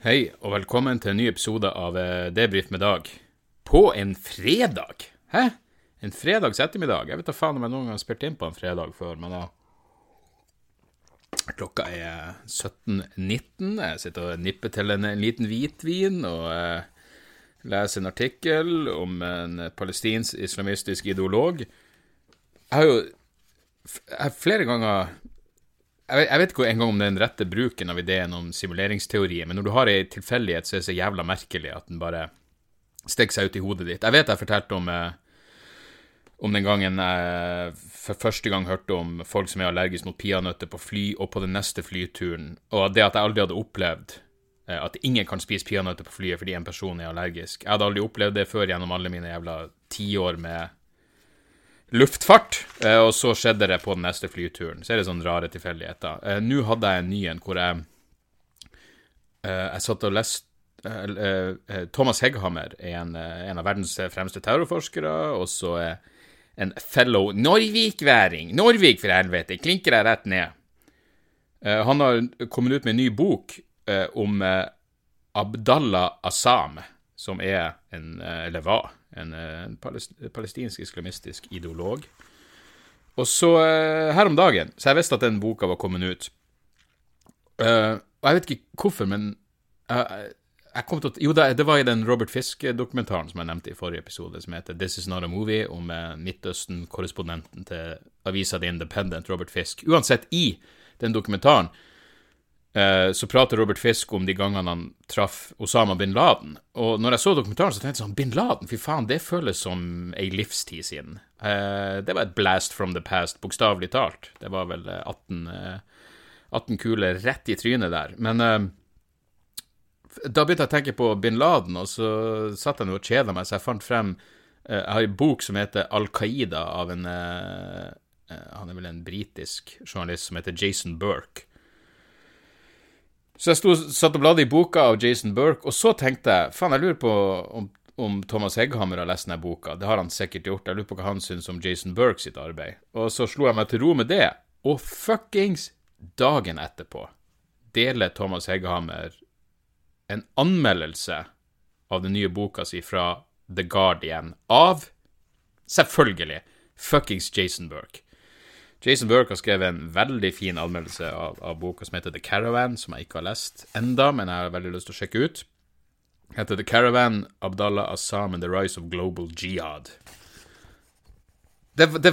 Hei, og velkommen til en ny episode av eh, Debrif med Dag. På en fredag! Hæ? En fredags ettermiddag? Jeg vet da faen om jeg noen gang har spilt inn på en fredag før, men da Klokka er 17.19. Jeg sitter og nipper til en, en liten hvitvin og eh, leser en artikkel om en palestinsk islamistisk ideolog. Jeg har jo jeg har flere ganger jeg vet, ikke engang om det er den rette bruken av ideen om simuleringsteori, men når du har ei tilfeldighet, så er det så jævla merkelig at den bare stikker seg ut i hodet ditt. Jeg vet jeg fortalte om, eh, om den gangen jeg for første gang hørte om folk som er allergisk mot peanøtter på fly, og på den neste flyturen, og det at jeg aldri hadde opplevd eh, at ingen kan spise peanøtter på flyet fordi en person er allergisk. Jeg hadde aldri opplevd det før gjennom alle mine jævla tiår med luftfart, eh, og så skjedde det på den neste flyturen. Så er det sånne rare tilfeldigheter. Eh, Nå hadde jeg en ny en hvor jeg eh, Jeg satt og leste Thomas Hegghammer er en, en av verdens fremste terrorforskere, og så en fellow Norvik-væring. Norvik, for helvete! Klinker jeg rett ned. Han har kommet ut med en ny bok om Abdallah Assam, som er en, eller var, en, eh, palestinsk islamistisk ideolog. Og så eh, her om dagen, så jeg visste at den boka var kommet ut. Eh, og jeg vet ikke hvorfor, men jeg kom til å, Jo, det, var i den Robert Fisk-dokumentaren som jeg nevnte i forrige episode, som heter This Is Not A Movie, om Midtøsten-korrespondenten til avisa The Independent, Robert Fisk. Uansett, i den dokumentaren så prater Robert Fisk om de gangene han traff Osama bin Laden. Og når jeg så dokumentaren, så tenkte jeg sånn Bin Laden, fy faen, det føles som ei livstid siden. Eh, det var et blast from the past, bokstavelig talt. Det var vel eh, 18, eh, 18 kuler rett i trynet der. Men eh, da begynte jeg å tenke på bin Laden, og så satt jeg nå og kjeda meg, så jeg fant frem eh, Jeg har ei bok som heter Al-Qaida, av en eh, eh, Han er vel en britisk journalist som heter Jason Burke. Så jeg sto, satt og bladde i boka av Jason Burke, og så tenkte jeg faen, jeg lurer på om, om Thomas Hegghammer har lest denne boka. Det har han sikkert gjort. Jeg lurer på hva han syns om Jason Burke sitt arbeid. Og så slo jeg meg til ro med det, og fuckings dagen etterpå deler Thomas Hegghammer en anmeldelse av den nye boka si fra The Guardian av selvfølgelig fuckings Jason Burke. Jason Burke har skrevet en veldig fin anmeldelse av, av boka som heter The Caravan, som jeg ikke har lest enda, men jeg har veldig lyst til å sjekke ut. Heter The Caravan, Abdallah Assam and the Rise of Global Jihad. Det, det,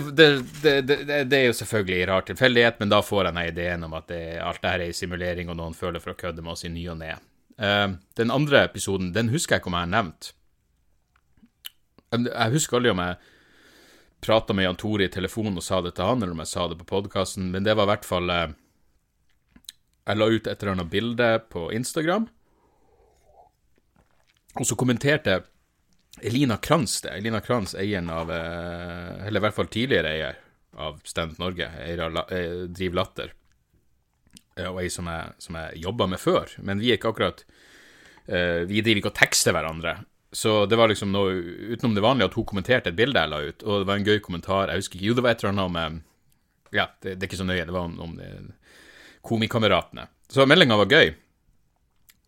det, det, er jo selvfølgelig rar tilfeldighet, men da får jeg den ideen om at alt det her er en simulering, og noen føler for å kødde med oss i ny og ne. Uh, den andre episoden, den husker jeg ikke om jeg har nevnt. Jeg husker aldri om jeg prata med Jan Tore i telefonen og sa det til han, eller om jeg sa det på podkasten, men det var i hvert fall eh, Jeg la ut et eller annet bilde på Instagram, og så kommenterte Elina Kranz det. Elina Kranz, eieren av eh, Eller i hvert fall tidligere eier av Stand Norge, eier av eh, Driv Latter, og ei som jeg, som jeg jobba med før, men vi er ikke akkurat Vi driver ikke og tekster hverandre. Så det var liksom noe utenom det vanlige at hun kommenterte et bilde jeg la ut, og det var en gøy kommentar. Jeg husker ikke Jo, det var et eller annet om eh, Ja, det, det er ikke så nøye. Det var om, om eh, komikameratene. Så meldinga var gøy.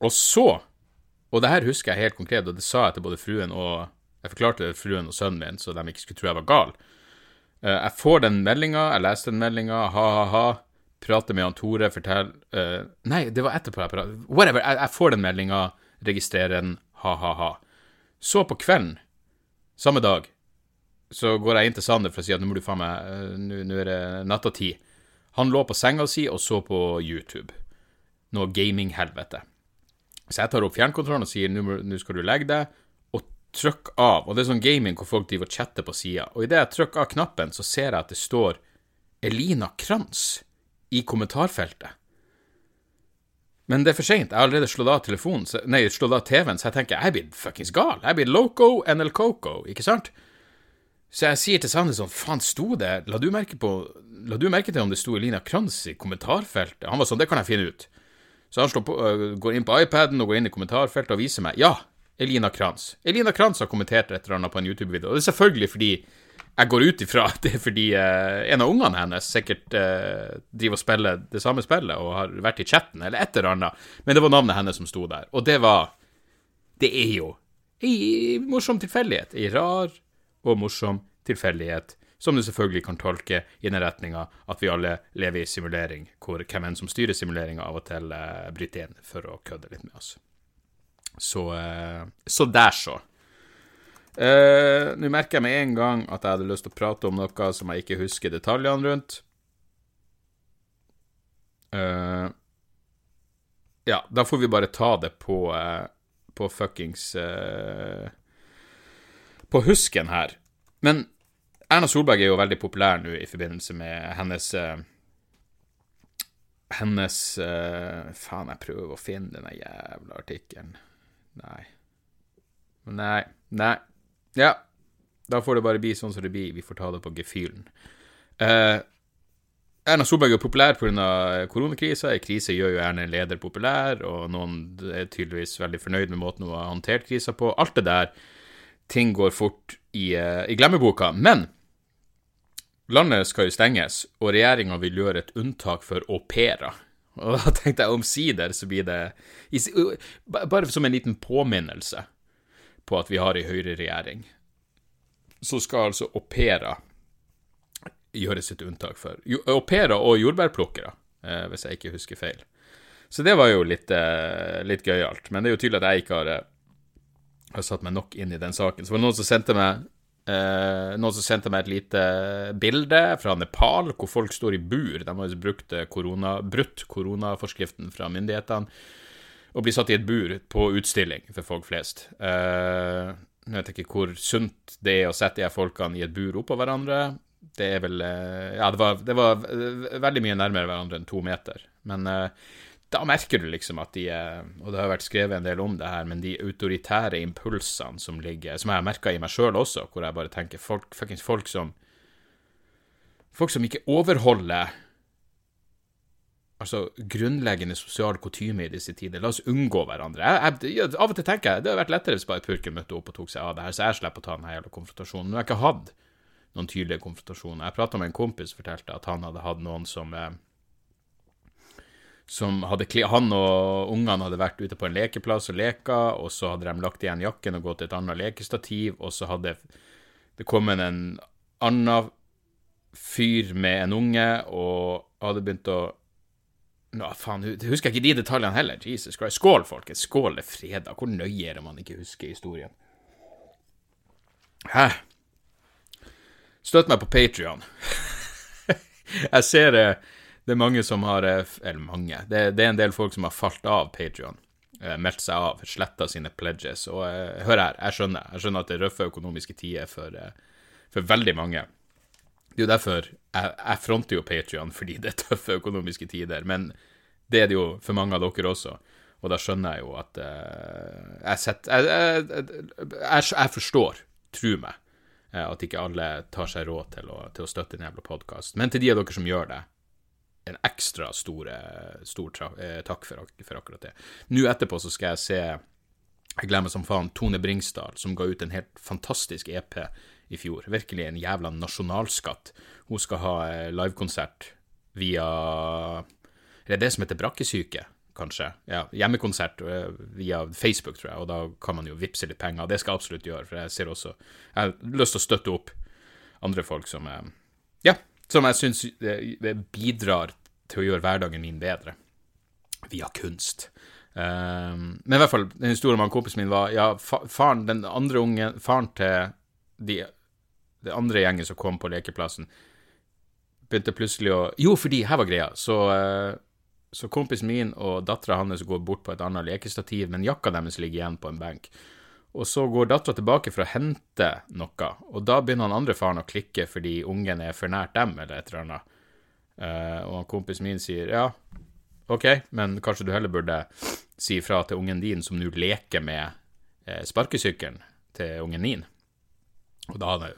Og så Og det her husker jeg helt konkret, og det sa jeg til både fruen og Jeg forklarte det fruen og sønnen min, så de ikke skulle tro jeg var gal. Eh, jeg får den meldinga, jeg leste den meldinga, ha-ha-ha. Prater med han Tore, forteller eh, Nei, det var etterpå jeg pratet. Whatever. Jeg, jeg får den meldinga, registrerer den, ha-ha-ha. Så på kvelden, samme dag, så går jeg inn til Sander for å si at nå må du faen meg eh, Nå er det nattatid. Han lå på senga si og så på YouTube. Noe gaminghelvete. Så jeg tar opp fjernkontrollen og sier nå skal du legge deg, og trykk av. Og det er sånn gaming hvor folk driver og chatter på sida. Og idet jeg trykker av knappen, så ser jeg at det står Elina Kranz i kommentarfeltet. Men det er for seint. Jeg har allerede slått av telefonen, så, nei, slått av TV-en, så jeg tenker jeg blir fuckings gal. Jeg blir loco NL Coco, ikke sant? Så jeg sier til Sander sånn, faen, sto det La du merke på La du merke til om det sto Elina Kranz i kommentarfeltet? Han var sånn, det kan jeg finne ut. Så han på, uh, går inn på iPaden og går inn i kommentarfeltet og viser meg Ja, Elina Kranz. Elina Kranz har kommentert et eller annet på en YouTube-video, og det er selvfølgelig fordi jeg går ut ifra at det er fordi uh, en av ungene hennes sikkert uh, driver og spiller det samme spillet og har vært i chatten, eller et eller annet, men det var navnet hennes som sto der. Og det var Det er jo ei morsom tilfeldighet. Ei rar og morsom tilfeldighet, som du selvfølgelig kan tolke i den retninga at vi alle lever i simulering, hvor hvem enn som styrer simuleringa, av og til eh, bryter inn for å kødde litt med oss. Så, så der, så. Uh, Nå merker jeg med en gang at jeg hadde lyst til å prate om noe som jeg ikke husker detaljene rundt. Uh, ja, da får vi bare ta det på, uh, på fuckings På husken her. Men Erna Solberg er jo veldig populær nå i forbindelse med hennes Hennes Faen, jeg prøver å finne denne jævla artikkelen. Nei. Nei. Nei. Ja, da får det bare bli sånn som det blir. Vi får ta det på gefühlen. Eh, Erna Solberg er populær pga. koronakrisa. En krise gjør jo gjerne en leder populær, og noen er tydeligvis veldig fornøyd med måten hun har håndtert krisa på. Alt det der. Ting går fort i, uh, i glemmeboka. Men landet skal jo stenges, og regjeringa vil gjøre et unntak for au pairer. Og da tenkte jeg omsider så blir det Bare som en liten påminnelse på at vi har ei høyreregjering, så skal altså au pairer gjøres et unntak for. Au pairer og jordbærplukkere, eh, hvis jeg ikke husker feil. Så det var jo litt, eh, litt gøyalt. Men det er jo tydelig at jeg ikke har, eh, har, satt meg nok inn i den saken. Så var det noen som sendte meg noen som sendte meg et lite bilde fra Nepal, hvor folk står i bur. De har brukt korona, brutt koronaforskriften fra myndighetene å bli satt i et bur på utstilling for folk flest. Uh, jeg vet ikke hvor sunt det er å sette de folkene i et bur oppå hverandre. Det er vel uh, Ja, det var, det var, veldig mye nærmere hverandre enn to meter. Men uh, da merker du liksom at de Og det har vært skrevet en del om det her, men de autoritære impulsene som ligger Som jeg har merka i meg sjøl også, hvor jeg bare tenker folk, folk som Folk som ikke overholder altså, grunnleggende sosial kutyme i disse tider. La oss unngå hverandre. Jeg, jeg, av og til tenker jeg det hadde vært lettere hvis bare purken møtte opp og tok seg av det her, så jeg slipper å ta denne jævla konfrontasjonen. Nå har jeg ikke hatt noen tydelige konfrontasjoner. Jeg prata med en kompis som fortalte at han hadde hatt noen som eh, som hadde, Han og ungene hadde vært ute på en lekeplass og leka, og så hadde de lagt igjen jakken og gått til et annet lekestativ, og så hadde det kommet en annen fyr med en unge og hadde begynt å Nå, faen, husker jeg ikke de detaljene heller. Jesus Christ. Skål, folkens. Skål, det er fredag. Hvor nøye er det man ikke husker historien? Hæ? Støtt meg på Patrion. jeg ser det, det er mange som har eh, Eller mange. Det, det er en del folk som har falt av Patrion. Eh, meldt seg av, sletta sine pledges. Og hør her, jeg skjønner. Jeg skjønner at det er røffe økonomiske tider for, for veldig mange. Det er jo derfor jeg, jeg fronter jo Patrion, fordi det er tøffe økonomiske tider. Men det er det jo for mange av dere også. Og da skjønner jeg jo at uh, jeg, setter, jeg, jeg, jeg, forstår, tro meg, uh, at ikke alle tar seg råd til å, til å støtte en jævla podkast. Men til de av dere som gjør det, en ekstra stor, stor uh, takk for, for, akkurat det. Nå etterpå så skal jeg se Jeg glemmer som faen Tone Bringsdal, som ga ut en helt fantastisk EP i fjor. Virkelig en jævla nasjonalskatt. Hun skal ha eh, livekonsert via Er det som heter brakkesyke, kanskje? Ja, hjemmekonsert eh, via Facebook, tror jeg, og da kan man jo vippse litt penger. Det skal jeg absolutt gjøre, for jeg ser også Jeg har lyst til å støtte opp andre folk som eh, Ja, som jeg syns bidrar til å gjøre hverdagen min bedre. Via kunst. Um, men i hvert fall, den historien om kompisen min var Ja, faren, den andre ungen, faren til de det andre gjengen som kom på lekeplassen, begynte plutselig å Jo, fordi her var greia. Så, eh, så kompisen min og dattera hans går bort på et annet lekestativ, men jakka deres ligger igjen på en benk. Og så går dattera tilbake for å hente noe, og da begynner han andre faren å klikke fordi ungen er for nært dem, eller et eller annet. Uh, og kompisen min sier ja, OK, men kanskje du heller burde si ifra til ungen din som nå leker med eh, sparkesykkelen til ungen din. Og da hadde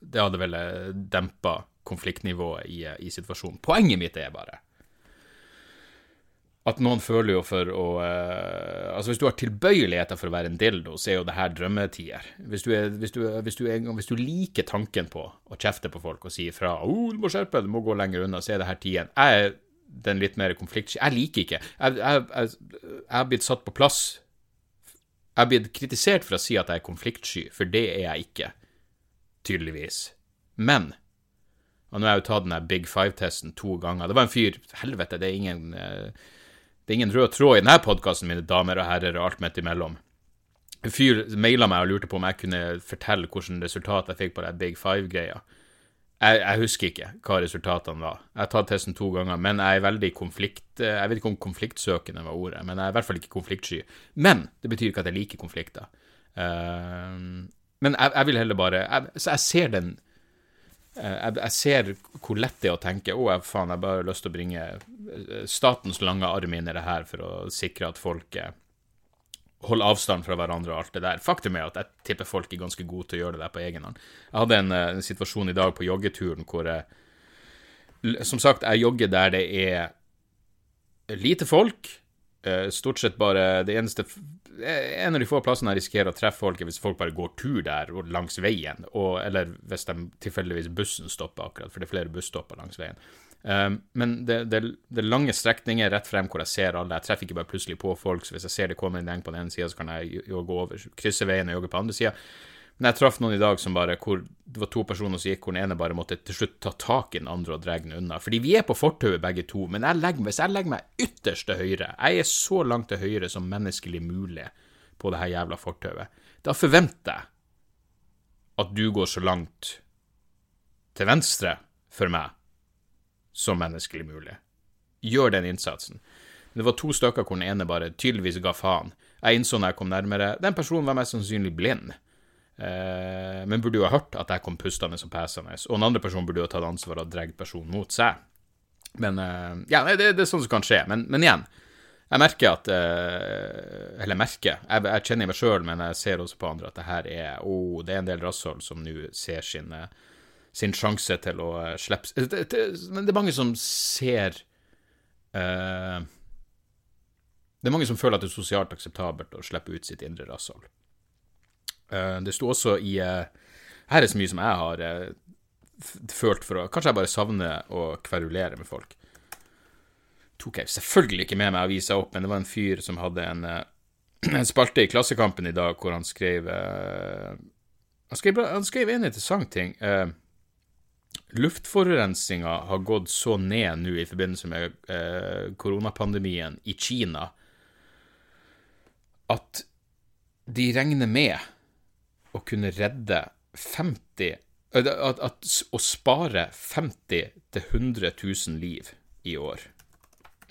det hadde vel eh, dempa konfliktnivået i, i situasjonen. Poenget mitt er bare at noen føler jo for å eh, Altså, hvis du har tilbøyeligheter for å være en dildo, så er jo det her drømmetider. Hvis du, er, hvis, du, hvis, du er, hvis du, liker tanken på å kjefte på folk og si ifra oh, 'Du må skjerpe du må gå lenger unna', så er det her tiden. Jeg er den litt mer konfliktsky. Jeg liker ikke jeg har blitt satt på plass. Jeg har blitt kritisert for å si at jeg er konfliktsky, for det er jeg ikke. Tydeligvis. Men og nå har jeg jo tatt den Big Five-testen to ganger. Det var en fyr Helvete, det er ingen uh, det er ingen rød tråd i denne podkasten, mine damer og herrer, og alt midt imellom. En fyr maila meg og lurte på om jeg kunne fortelle hvilket resultat jeg fikk på den Big Five-greia. Jeg, jeg, husker ikke hva resultatene var. Jeg har tatt testen to ganger, men jeg er veldig konflikt... Jeg vet ikke om konfliktsøkende var ordet, men jeg er i hvert fall ikke konfliktsky. Men det betyr ikke at jeg liker konflikter. Uh, men jeg, jeg, vil heller bare jeg, Så jeg ser den Eh, jeg, jeg, ser hvor lett det er å tenke å, jeg, faen, jeg bare har lyst til å bringe eh, statens lange arm inn i det her for å sikre at folk eh, holder avstand fra hverandre og alt det der. Faktum er at jeg tipper folk er ganske gode til å gjøre det der på egen hånd. Jeg hadde en, en situasjon i dag på joggeturen hvor jeg Som sagt, jeg jogger der det er lite folk. Stort sett bare Det eneste en av de få plassene jeg risikerer å treffe folk, er hvis folk bare går tur der og langs veien, og, eller hvis de tilfeldigvis bussen stopper akkurat, for det er flere busstopper langs veien. Um, men det, det, det, lange strekninger rett frem hvor jeg ser alle. Jeg treffer ikke bare plutselig på folk, så hvis jeg ser det kommer en gjeng på den ene sida, så kan jeg jogge over, krysse veien og jogge på andre sida. Men jeg traff noen i dag som bare, hvor det var to personer som gikk, hvor den ene bare måtte til slutt ta tak i den andre og dra den unna. Fordi vi er på fortauet begge to, men jeg legger, hvis jeg legger meg ytterst til høyre, jeg er så langt til høyre som menneskelig mulig på det her jævla fortauet, da forventer jeg at du går så langt til venstre for meg som menneskelig mulig. Gjør den innsatsen. Det var to stykker hvor den ene bare tydeligvis ga faen. Jeg innså når jeg kom nærmere Den personen var mest sannsynlig blind. Eh, men burde jo ha hørt at jeg kom pustende og pesende. Og den andre personen burde jo ha tatt ansvar og dratt personen mot seg. Men eh, Ja, det, det, er sånn som kan skje. Men, men igjen, jeg merker at eh, Eller merker, jeg, jeg kjenner meg sjøl, men jeg ser også på andre at det her er oh, det er en del rasshold som nå ser sin, sin sjanse til å slippe Men det er mange som ser uh, Det er mange som føler at det er sosialt akseptabelt å slippe ut sitt indre rasshold. Uh, det sto også i uh, Her er så mye som jeg har uh, følt for å Kanskje jeg bare savner å kverulere med folk. Tok jeg selvfølgelig ikke med meg avisa opp, men det var en fyr som hadde en, en spalte i Klassekampen i dag hvor han skrev han skrev, han skrev en interessant ting. Uh, har gått så ned nå i forbindelse med koronapandemien i Kina at de regner med å kunne redde 50 at, at, Å spare 50 000-100 000 liv i år.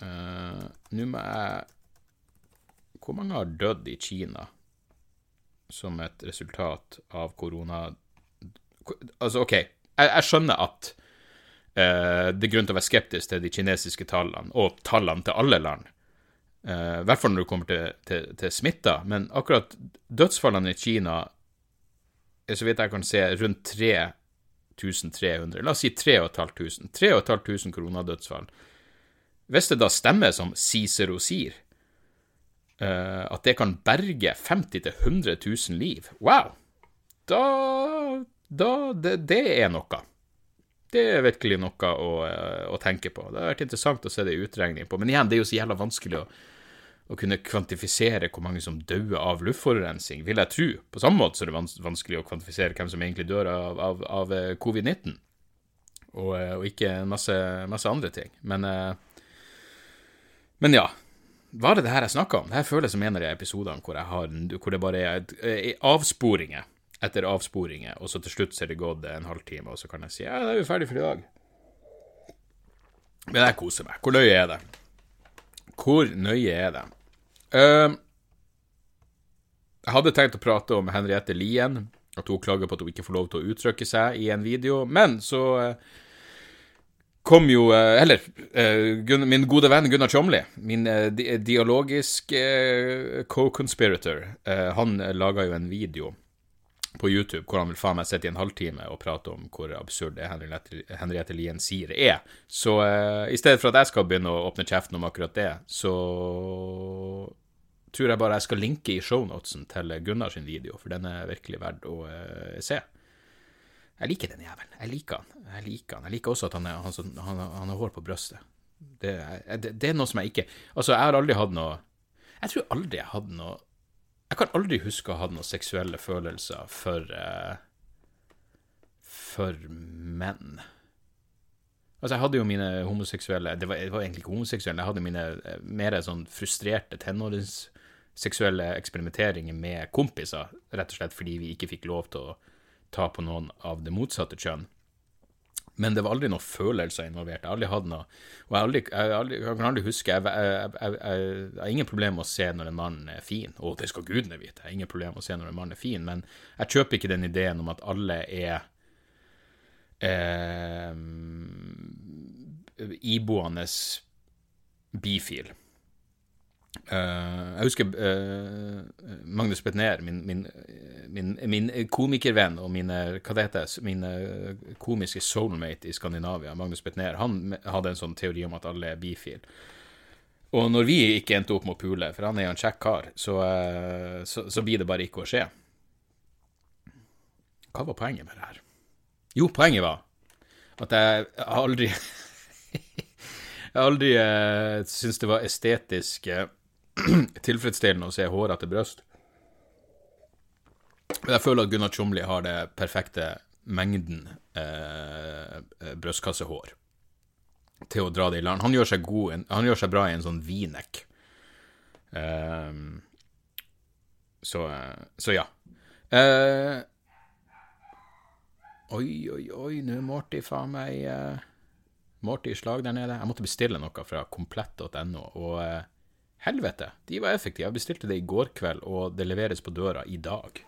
Uh, Nå må jeg Hvor mange har dødd i Kina som et resultat av korona... Altså, OK, jeg, jeg skjønner at uh, det er grunn til å være skeptisk til de kinesiske tallene, og tallene til alle land. Uh, hvert fall når det kommer til, til, til smitta. Men akkurat dødsfallene i Kina så vidt jeg kan se, rundt 3300. La oss si 3500. 3500 koronadødsfall. Hvis det da stemmer som Cicero sier, uh, at det kan berge 50 000-100 000 liv, wow, da, da det, det, er noe. Det er virkelig noe å, uh, å, tenke på. Det har vært interessant å se det i utregning på. Men igjen, det er jo så jævla vanskelig å å kunne kvantifisere hvor mange som dør av luftforurensning, vil jeg tro. På samme måte så er det vanskelig å kvantifisere hvem som egentlig dør av, av, av eh, covid-19, og, eh, og, ikke masse, masse andre ting. Men, eh, men ja. Var det det her jeg snakka om? Det her føles som en av de episodene hvor, hvor det bare er avsporinger etter avsporinger, og så til slutt så er det gått en halvtime, og så kan jeg si ja, da er vi ferdig for i dag. Men jeg koser meg. Hvor nøye er det? Hvor nøye er det? Uh, jeg hadde tenkt å prate om Henriette Lien, at hun klager på at hun ikke får lov til å uttrykke seg i en video, men så uh, kom jo eh, Eller eh, min gode venn Gunnar Tjomli, min eh, dialogisk eh, co-conspirator, eh, han eh, laga jo en video på YouTube hvor han vil faen meg sitte i en halvtime og prate om hvor absurd det Henriette, Lien sier er. Så uh, i stedet for at jeg skal begynne å åpne kjeften om akkurat det, så tror jeg bare jeg skal linke i shownotesen til Gunnar sin video, for den er virkelig verdt å uh, se. Jeg liker den jævelen. Jeg liker han. Jeg liker han. Jeg liker også at han, er, han, han, han har hår på brøstet. Det, det, det er noe som jeg ikke Altså, jeg har aldri hatt noe Jeg tror aldri jeg hadde noe Jeg kan aldri huske å ha hatt noen seksuelle følelser for eh, For menn. Altså, jeg hadde jo mine homoseksuelle Det var, det var egentlig ikke homoseksuelle, jeg hadde mine eh, mer sånn frustrerte tenåringsseksuelle eksperimenteringer med kompiser, rett og slett fordi vi ikke fikk lov til å ta på noen av det motsatte kjønn. Men det var aldri noen følelser involvert. Jeg har aldri hatt noe Og jeg, aldri, jeg, aldri, jeg kan aldri huske Jeg, har ingen problem med å se når en mann er fin. Og det skal gudene vite. Jeg har ingen problem med å se når en mann er fin. Men jeg kjøper ikke den ideen om at alle er eh, iboende bifil. Eh, jeg husker eh, Magnus Betnér, min, min, min, min komikervenn og mine, hva det heter, min eh, komiske soulmate i Skandinavia, Magnus Betnér, han hadde en sånn teori om at alle er bifil. Og når vi ikke endte opp med å pule, for han er jo en kjekk kar, så, eh, så, så blir det bare ikke å skje. Hva var poenget med det her? Jo, poenget var at jeg aldri Jeg aldri uh, syntes det var estetisk eh, tilfredsstillende å se hårete bryst. Men jeg føler at Gunnar Tjomli har det perfekte mengden eh, brystkassehår til å dra det i land. Han gjør seg, god, han gjør seg bra i en sånn v-neck. Ehm, så, eh, så ja. Eh, oi, oi, oi, nå er Morty faen meg eh, Morty i slag der nede. Jeg måtte bestille noe fra komplett.no, og eh, helvete, de var effektive. Jeg bestilte det i går kveld, og det leveres på døra i dag.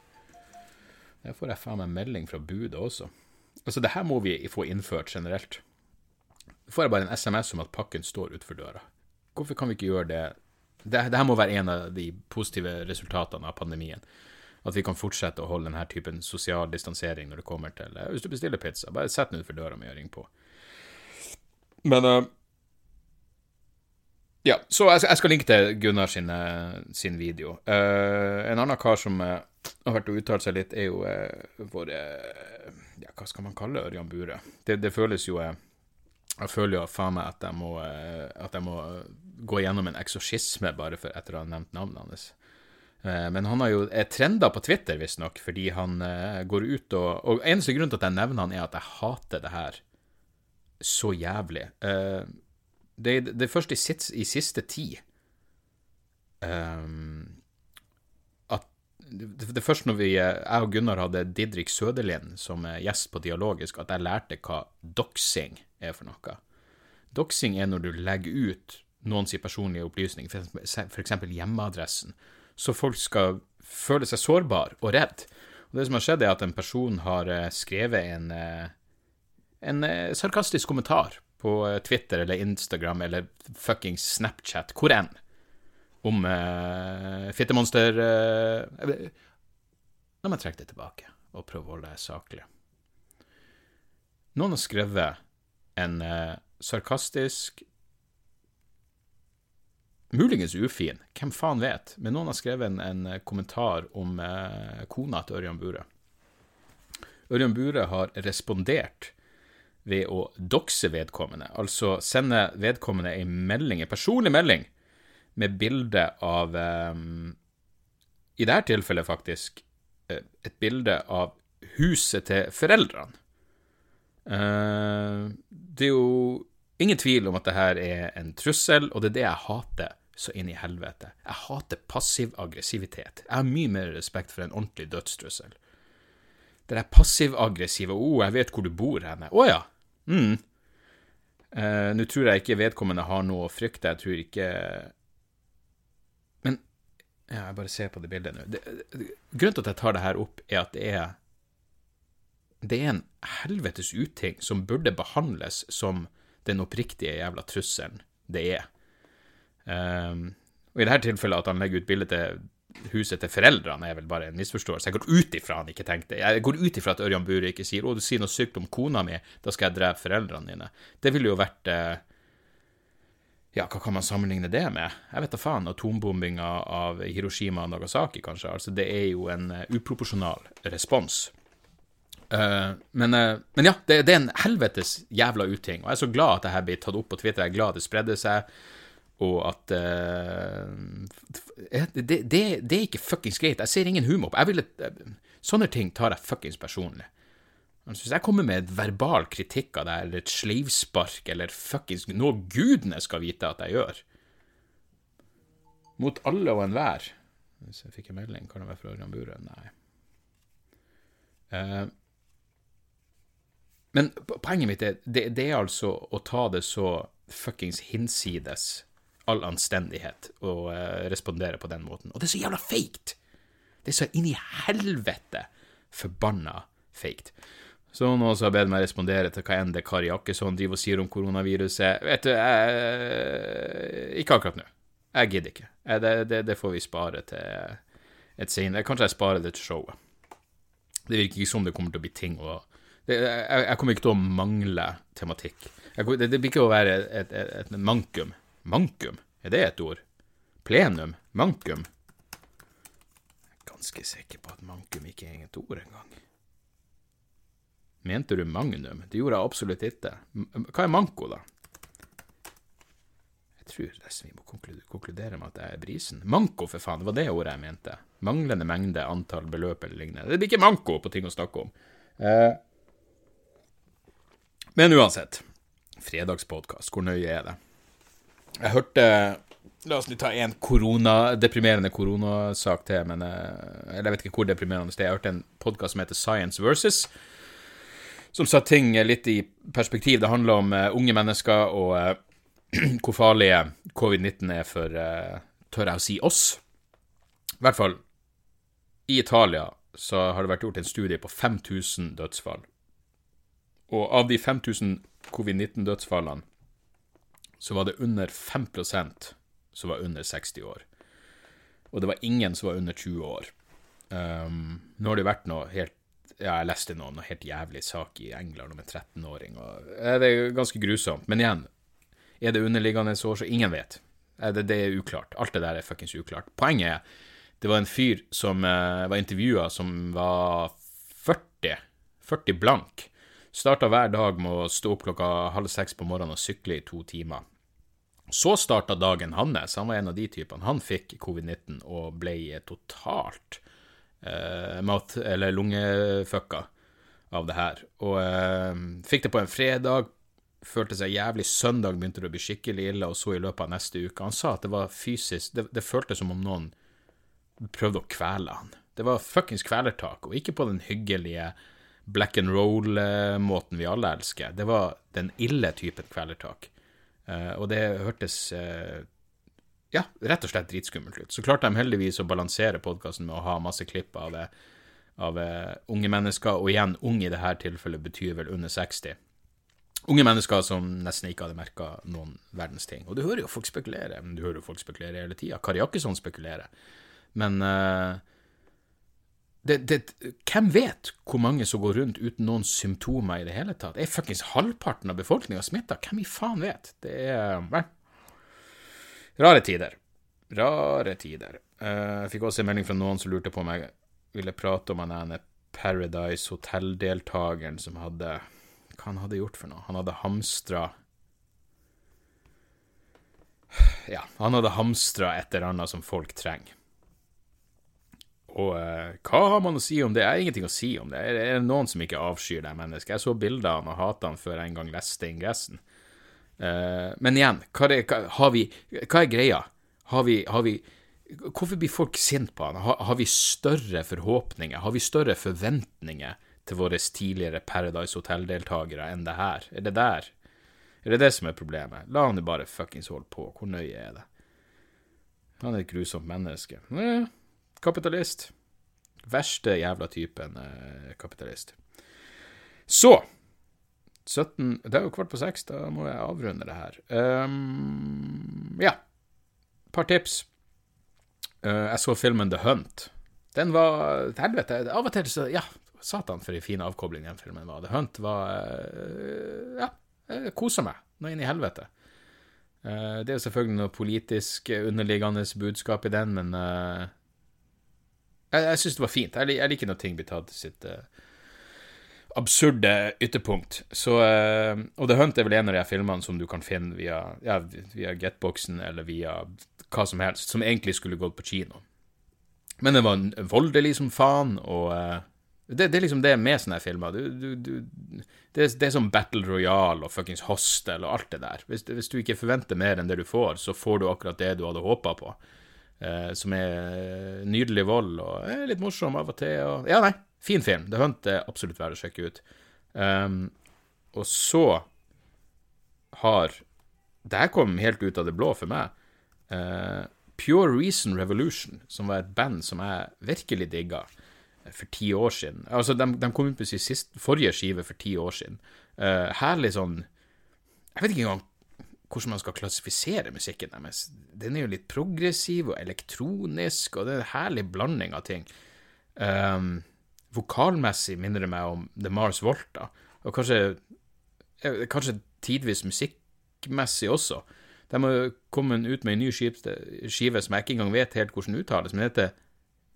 Der får jeg faen meg melding fra budet også. Altså, det her må vi få innført generelt. Så får jeg bare en SMS om at pakken står utenfor døra. Hvorfor kan vi ikke gjøre det? Det, her må være en av de positive resultatene av pandemien. At vi kan fortsette å holde denne typen sosial distansering når det kommer til eh, Hvis du bestiller pizza, bare sett den utenfor døra med gjøring ring på. Men uh, Ja, så jeg, jeg skal linke til Gunnar sin, sin video. Uh, en annen kar som uh, har vært og uttalt seg litt, er jo uh, vår eh, Ja, hva skal man kalle Ørjan Bure? Det, det føles jo Jeg føler jo faen meg at jeg må, at jeg må gå gjennom en eksorsisme bare for etter å ha nevnt navnet hans. Men han har jo trenda på Twitter, visstnok, fordi han går ut og Og eneste grunn til at jeg nevner han, er at jeg hater det her så jævlig. Eh, det, det er først i, i siste tid um, at det, det er først når vi, eh, jeg og Gunnar hadde Didrik Søderlien som gjest på Dialogisk, at jeg lærte hva doxing er for noe. Doxing er når du legger ut noens personlige opplysninger, f.eks. hjemmeadressen, så folk skal føle seg sårbare og redd. Og det som har skjedd, er at en person har eh, skrevet en, eh, en sarkastisk kommentar på eh, Twitter eller Instagram eller fuckings Snapchat, hvor enn, om uh, fittemonster uh, La meg trekke det tilbake og prøve å holde det saklig. Noen har skrevet en uh, sarkastisk Muligens ufin, hvem faen vet, men noen har skrevet en, en kommentar om eh, kona til Ørjan Bure. Ørjan Bure har respondert ved å doxe vedkommende, altså sende vedkommende en melding, en personlig melding, med bilde av um, I dette tilfellet, faktisk, eh, et bilde av huset til foreldrene. Uh, det er jo ingen tvil om at det her er en trussel, og det er det jeg hater så inn i helvete. Jeg hater passiv aggressivitet. Jeg har mye mer respekt for en ordentlig dødstrussel. Det der passiv-aggressive 'Å, oh, jeg vet hvor du bor henne'. Å oh, ja. Mm. Uh, Nå tror jeg ikke vedkommende har noe å frykte. Jeg tror ikke Men ja, jeg bare ser på det bildet nå. Grunnen til at jeg tar det her opp, er at det er det er en helvetes uting som burde behandles som den oppriktige jævla trusselen det er. Um, og i dette tilfellet at han legger ut bilde til huset til foreldrene, er vel bare en misforståelse. Jeg går ut ifra han ikke tenkte Jeg går ut ifra at Ørjan Bure ikke sier 'Å, du sier noe sykt om kona mi, da skal jeg drepe foreldrene dine'. Det ville jo vært eh, Ja, hva kan man sammenligne det med? Jeg vet da faen. Atombombinga av Hiroshima og Nagasaki, kanskje. Altså, det er jo en uh, uproporsjonal respons. Uh, men, uh, men, ja, det, det, er en helvetes jævla uting. Og jeg er så glad at det her blir tatt opp på Twitter. Jeg er glad det spredde seg og at uh, det, det, det, er ikke fuckings greit. Jeg ser ingen humor på ville, Sånne ting tar jeg fuckings personlig. Altså, hvis jeg kommer med et verbal kritikk av deg, eller et sleivspark, eller fuckings noe gudene skal vite at jeg gjør Mot alle og enhver Hvis jeg fikk en melding, kan det være fra Ørjan Bure? Nei. Uh, men poenget mitt er det, det, er altså å ta det så fuckings hinsides all anstendighet å uh, respondere på den måten. Og det er så jævla feigt! Det er så inn i helvete forbanna feigt. Så noen som har bedt meg respondere til hva enn det Kari Jakkesson driver og sier om koronaviruset Vet du, jeg, ikke akkurat nå. Jeg gidder ikke. Jeg, det, det, det, får vi spare til et senere Kanskje jeg sparer det til showet. Det virker ikke som det kommer til å bli ting å jeg, jeg, kommer ikke til å mangle tematikk. Jeg, det, det blir ikke å være et, et, et mankum Mankum? Er det et ord? Plenum? Mankum? Jeg er ganske sikker på at mankum ikke er eget ord engang. Mente du magnum? Det gjorde jeg absolutt ikke. Hva er manko, da? Jeg tror nesten vi må konkludere med at jeg er brisen. Manko, for faen, det var det ordet jeg mente. Manglende mengde, antall, beløp eller lignende. Det blir ikke manko på ting å snakke om. Eh. Men uansett. Fredagspodkast, hvor nøye er det? Jeg hørte La oss ta en korona, deprimerende koronasak til, men eh, Eller jeg vet ikke hvor deprimerende det er. Jeg hørte en podkast som heter Science Versus, som sa ting litt i perspektiv. Det handler om uh, unge mennesker og uh, hvor farlige covid-19 er for, uh, tør jeg å si, oss. I hvert fall i Italia så har det vært gjort en studie på 5000 dødsfall. Og av de 5000 covid-19-dødsfallene så var det under 5% som var under 60 år. Og det var ingen som var under 20 år. Um, nå har det vært noe helt ja, jeg leste noe, noe helt jævlig sak i England om en 13-åring. Det er ganske grusomt. Men igjen, er det underliggende år, så ingen vet. Det, det, er uklart. Alt det der er fuckings uklart. Poenget er, det var en fyr som uh, var intervjua som var 40, 40 blank. Starta hver dag med å stå opp klokka halv seks på morgenen og sykle i to timer. Så starta dagen hans. Han var en av de typene. Han fikk covid-19 og ble totalt eh, mat- eller lungefucka av det her. Og eh, fikk det på en fredag. Følte seg jævlig. Søndag begynte det å bli skikkelig ille, og så i løpet av neste uke. Han sa at det var fysisk Det, det føltes som om noen prøvde å kvele han. Det var fuckings kvelertak, og ikke på den hyggelige black and roll-måten vi alle elsker. Det var den ille typen kvelertak. Uh, og det hørtes uh, ja, rett og slett dritskummelt ut. Så klarte de heldigvis å balansere podkasten med å ha masse klipp av, av uh, unge mennesker, og igjen, ung i dette tilfellet betyr vel under 60. Unge mennesker som nesten ikke hadde merka noen verdens ting. Og du hører jo folk spekulere, men du hører jo folk spekulere hele tida. Kari Jakkesson spekulerer. Men det, det, hvem vet hvor mange som går rundt uten noen symptomer i det hele tatt? Er fuckings halvparten av befolkninga smitta? Hvem i faen vet? Det er Nei. Rare tider. Rare tider. Uh, jeg fikk også en melding fra noen som lurte på om jeg ville prate om han ene Paradise Hotel-deltakeren som hadde Hva han hadde gjort for noe? Han hadde hamstra Ja, han hadde hamstra et eller annet som folk trenger. Og eh, hva har man å si om det? Jeg har ingenting å si om det. Er det noen som ikke avskyr det mennesket? Jeg så bilder av han og hater han før jeg en gang leste ingressen. Eh, men igjen, hva er, hva, vi, hva er greia? Har vi, har vi, Hvorfor blir folk sinte på han? Har, har, vi større forhåpninger? Har vi større forventninger til våre tidligere Paradise Hotel-deltakere enn det her? Er det der? Er det det som er problemet? La han jo bare fuckings holde på. Hvor nøye er det? Han er et grusomt menneske. Ja, kapitalist. Verste jævla typen eh, kapitalist. Så 17 Det er jo kvart på seks, da må jeg avrunde det her. Um, ja. Par tips. Uh, jeg så filmen The Hunt. Den var Helvete. Av og til så Ja, satan for en fin avkobling den filmen var. The Hunt var uh, Ja, jeg kosa meg Nå inn i helvete. Uh, det er jo selvfølgelig noe politisk underliggende budskap i den, men jeg, jeg syns det var fint. Jeg, jeg liker når ting blir tatt til sitt absurde ytterpunkt. Så, uh, og The Hunt er vel en av de filmene som du kan finne via, ja, via Getboxen eller via hva som helst, som egentlig skulle gått på kino. Men den var voldelig som faen, og uh, det, det, er liksom det med sånne filmer. Du, du, du, det, er, det, er som Battle Royale og fuckings Hostel og alt det der. Hvis, hvis, du ikke forventer mer enn det du får, så får du akkurat det du hadde håpa på. Uh, som er nydelig vold og er litt morsom av og til. Og, ja, nei, Fin film. The Hunt er absolutt verdt å sjekke ut. Um, og så har Det her kom helt ut av det blå for meg. Uh, Pure Reason Revolution, som var et band som jeg virkelig digga for ti år siden. Altså, de, de kom ut på sin forrige skive for ti år siden. Uh, herlig sånn Jeg vet ikke engang hvordan man skal klassifisere musikken deres. Den er jo litt progressiv og elektronisk, og det er en herlig blanding av ting. Um, vokalmessig minner det meg om The Mars Volta, og kanskje, kanskje tidvis musikkmessig også. De har kommet ut med en ny skive som jeg ikke engang vet helt hvordan uttales, men det heter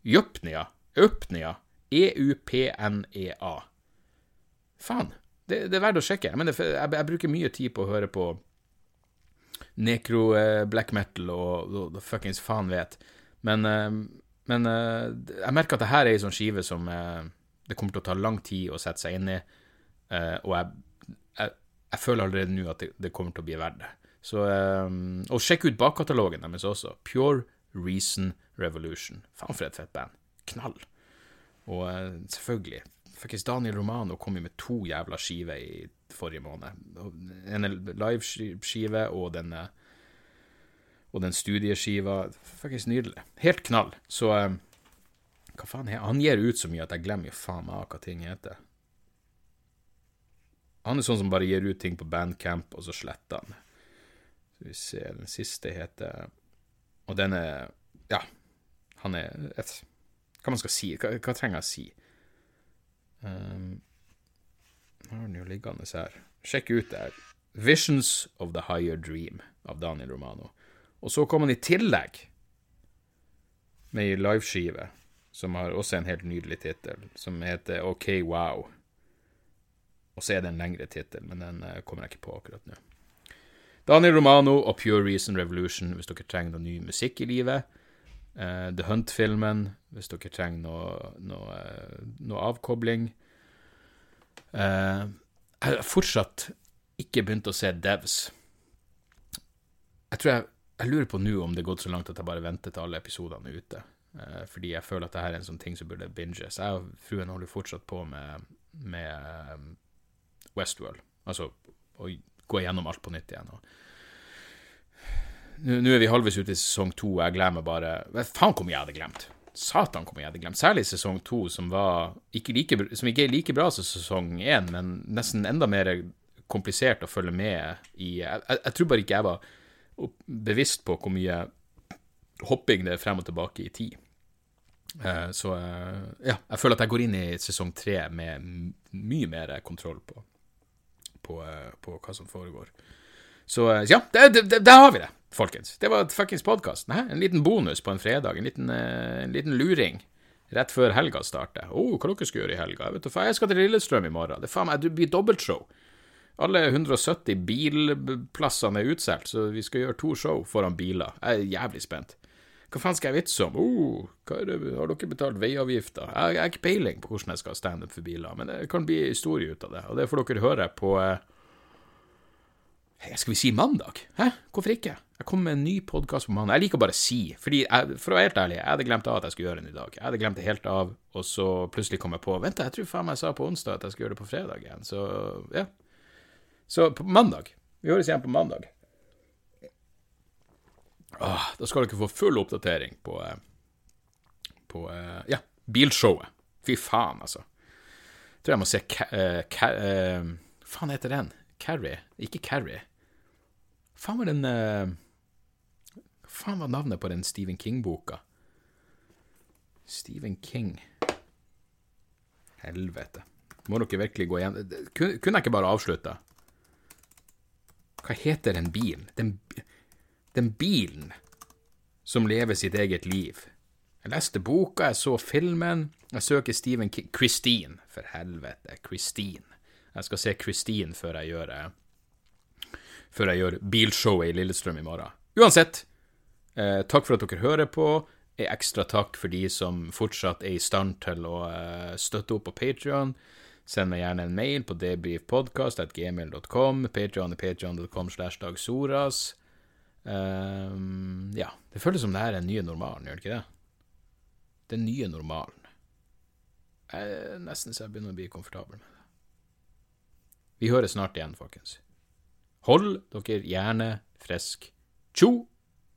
Jøpnia. Øpnia. E-U-P-N-E-A. Faen. Det, det, er verdt å sjekke. Jeg, mener, jeg, jeg, bruker mye tid på å høre på nekro eh, metal og, og, og fuckings faen vet. Men, eh, men uh, jeg merker at det her er ei sånn skive som det kommer til å ta lang tid å sette seg inn i, og jeg, jeg, jeg, føler allerede nå at det, det, kommer til å bli verdt det. Så, og sjekk ut bakkatalogen deres også. Pure Reason Revolution. Faen for et fett band. Knall. Og selvfølgelig Fuckings Daniel Romano kom jo med to jævla skiver i forrige måned. En liveskive og denne og den studieskiva Faktisk nydelig. Helt knall. Så um, hva faen er Han gir ut så mye at jeg glemmer jo faen meg hva ting heter. Han er sånn som bare gir ut ting på Bandcamp, og så sletter han. Skal vi se, den siste heter Og den er Ja, han er et, Hva man skal si? Hva, hva trenger jeg å si? Um, nå har den jo liggende her. Sjekk ut det her. Visions of the Higher Dream av Daniel Romano. Og så kom han i tillegg med ei liveskive som har også en helt nydelig tittel, som heter OK Wow. Og så er det en lengre tittel, men den uh, kommer jeg ikke på akkurat nå. Daniel Romano og Pure Reason Revolution hvis dere trenger noe ny musikk i livet. Uh, The Hunt-filmen hvis dere trenger noe, noe, uh, noe avkobling. Jeg har fortsatt ikke begynt å se Devs. Jeg tror jeg jeg lurer på nå om det er gått så langt at jeg bare venter til alle episodene er ute. Uh, fordi jeg føler at det her er en sånn ting som burde binges. Jeg og fruen holder fortsatt på med, med um, Westworld. Altså å gå gjennom alt på nytt igjen. Nå er vi halvveis ute i sesong to, og jeg glemmer bare Faen hvor mye jeg hadde glemt! Satan hvor mye jeg hadde glemt. Særlig sesong to, som, ikke like, som ikke er like bra som sesong én, men nesten enda mer komplisert å følge med i. Jeg, jeg, tror bare ikke jeg var bevisst på hvor mye hopping det er frem og tilbake i tid. Eh, så eh, ja, jeg føler at jeg går inn i sesong tre med mye mer kontroll på, på, eh, på hva som foregår. Så ja, der har vi det, folkens. Det var et fuckings podkast. En liten bonus på en fredag. En liten, en liten luring rett før helga starter. Å, oh, hva dere skal gjøre i helga? Jeg, vet, jeg skal til Lillestrøm i morgen. Det, faen, det blir dobbeltshow. Alle 170 bilplassene er utsolgt, så vi skal gjøre to show foran biler. Jeg er jævlig spent. Hva faen skal jeg vitse om? Oh, har dere betalt veiavgifter? Jeg, har ikke peiling på hvordan jeg skal ha standup for biler, men det kan bli historie ut av det. Og det får dere høre på eh, Skal vi si mandag? Hæ? Hvorfor ikke? Jeg kommer med en ny podkast på mandag. Jeg liker bare å si, fordi jeg, for å være helt ærlig, jeg hadde glemt av at jeg skulle gjøre den i dag. Jeg hadde glemt det helt av, og så plutselig kom jeg på Vent, jeg tror faen meg jeg sa på onsdag at jeg skulle gjøre det på fredag igjen, så ja. Så på mandag Vi høres igjen på mandag. Åh, da skal dere få full oppdatering på, eh, på eh, ja, bilshowet. Fy faen, altså. Jeg tror jeg må se faen heter den? Carrie? Ikke Carrie. Faen var den Faen var navnet på den Stephen King-boka? Stephen King Helvete. Må dere virkelig gå igjen Kunne jeg ikke bare avslutta? Hva heter den bilen? Den, den bilen som lever sitt eget liv. Jeg leste boka, jeg så filmen. Jeg søker Stephen King Christine, for helvete. Christine. Jeg skal se Christine før jeg gjør eh, Før jeg gjør bilshowet i Lillestrøm i morgen. Uansett, eh, takk for at dere hører på. En ekstra takk for de som fortsatt er i stand til å eh, støtte opp på Patrion. Send meg gjerne en mail på debrifpodkast.gmail.com. Patrion er patrion.com slash dagsoras. Um, ja. Det føles som det her er den nye normalen, gjør det ikke det? Den nye normalen. Jeg nesten så jeg begynner å bli komfortabel med det. Vi høres snart igjen, folkens. Hold dere gjerne frisk. Tjo